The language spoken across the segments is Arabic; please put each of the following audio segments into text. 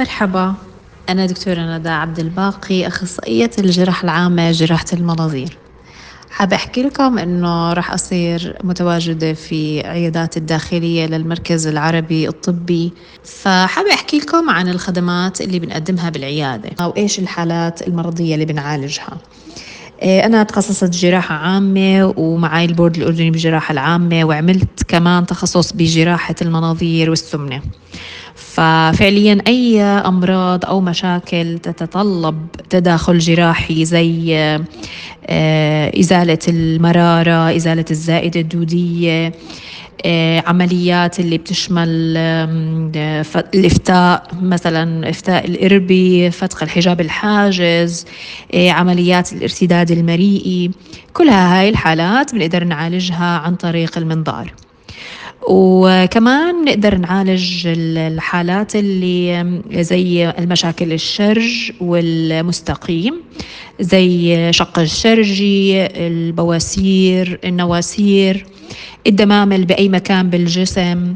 مرحبا. أنا دكتورة ندى عبد الباقي أخصائية الجراحة العامة جراحة المناظير. حابة أحكي لكم إنه راح أصير متواجدة في عيادات الداخلية للمركز العربي الطبي. فحابة أحكي لكم عن الخدمات اللي بنقدمها بالعيادة أو إيش الحالات المرضية اللي بنعالجها. أنا تخصصت جراحة عامة ومعي البورد الأردني بالجراحة العامة وعملت كمان تخصص بجراحة المناظير والسمنة. ففعليا أي أمراض أو مشاكل تتطلب تداخل جراحي زي آه، إزالة المرارة إزالة الزائدة الدودية عمليات اللي بتشمل الإفتاء مثلا إفتاء الإربي فتق الحجاب الحاجز آه، عمليات الارتداد المريئي كلها هاي الحالات بنقدر نعالجها عن طريق المنظار. وكمان نقدر نعالج الحالات اللي زي المشاكل الشرج والمستقيم زي شق الشرجي البواسير النواسير الدمامل بأي مكان بالجسم.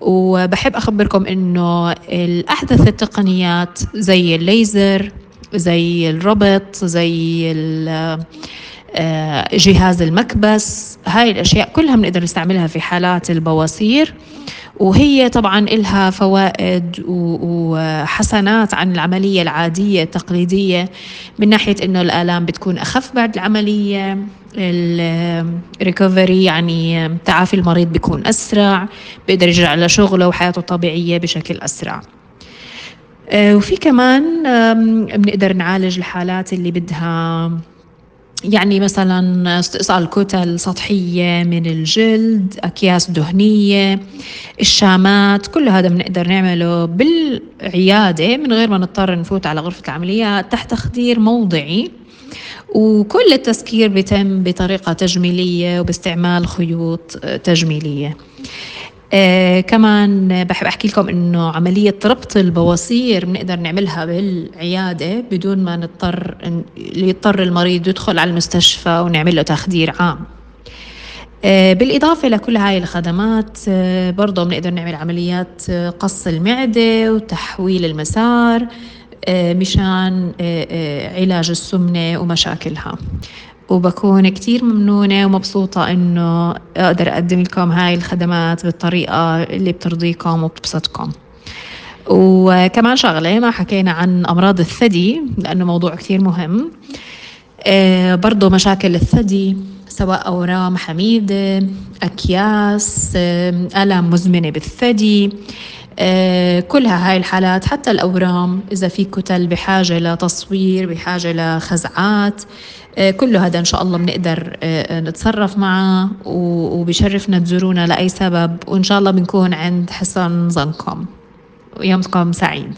وبحب أخبركم إنه الأحدث التقنيات زي الليزر زي الربط زي جهاز المكبس هاي الأشياء كلها بنقدر نستعملها في حالات البواسير. وهي طبعا إلها فوائد وحسنات عن العملية العادية التقليدية من ناحية إنه الآلام بتكون أخف بعد العملية الريكفري يعني تعافي المريض بيكون أسرع بيقدر يرجع لشغله وحياته الطبيعية بشكل أسرع. آه، وفي كمان بنقدر نعالج الحالات اللي بدها يعني مثلا استئصال كتل سطحية من الجلد أكياس دهنية الشامات كل هذا بنقدر نعمله بالعيادة من غير ما نضطر نفوت على غرفة العمليات تحت تخدير موضعي. وكل التسكير بيتم بطريقة تجميلية وباستعمال خيوط تجميلية. آه كمان بحب أحكي لكم إنه عملية ربط البواسير بنقدر نعملها بالعيادة بدون ما نضطر يضطر المريض يدخل على المستشفى ونعمل له تخدير عام. آه بالإضافة لكل هاي الخدمات آه برضه بنقدر نعمل عمليات آه، قص المعدة وتحويل المسار مشان علاج السمنة ومشاكلها. وبكون كتير ممنونة ومبسوطة إنه أقدر أقدم لكم هاي الخدمات بالطريقة اللي بترضيكم وبتبسطكم. وكمان شغلة ما حكينا عن أمراض الثدي لأنه موضوع كتير مهم. آه برضو مشاكل الثدي سواء أورام حميدة أكياس ألم مزمنة بالثدي كلها هاي الحالات. حتى الأورام إذا في كتل بحاجة لتصوير بحاجة لخزعات آه، كل هذا إن شاء الله بنقدر آه، نتصرف معه وبشرفنا تزورونا لأي سبب. وإن شاء الله بنكون عند حسن ظنكم ويومكم سعيد.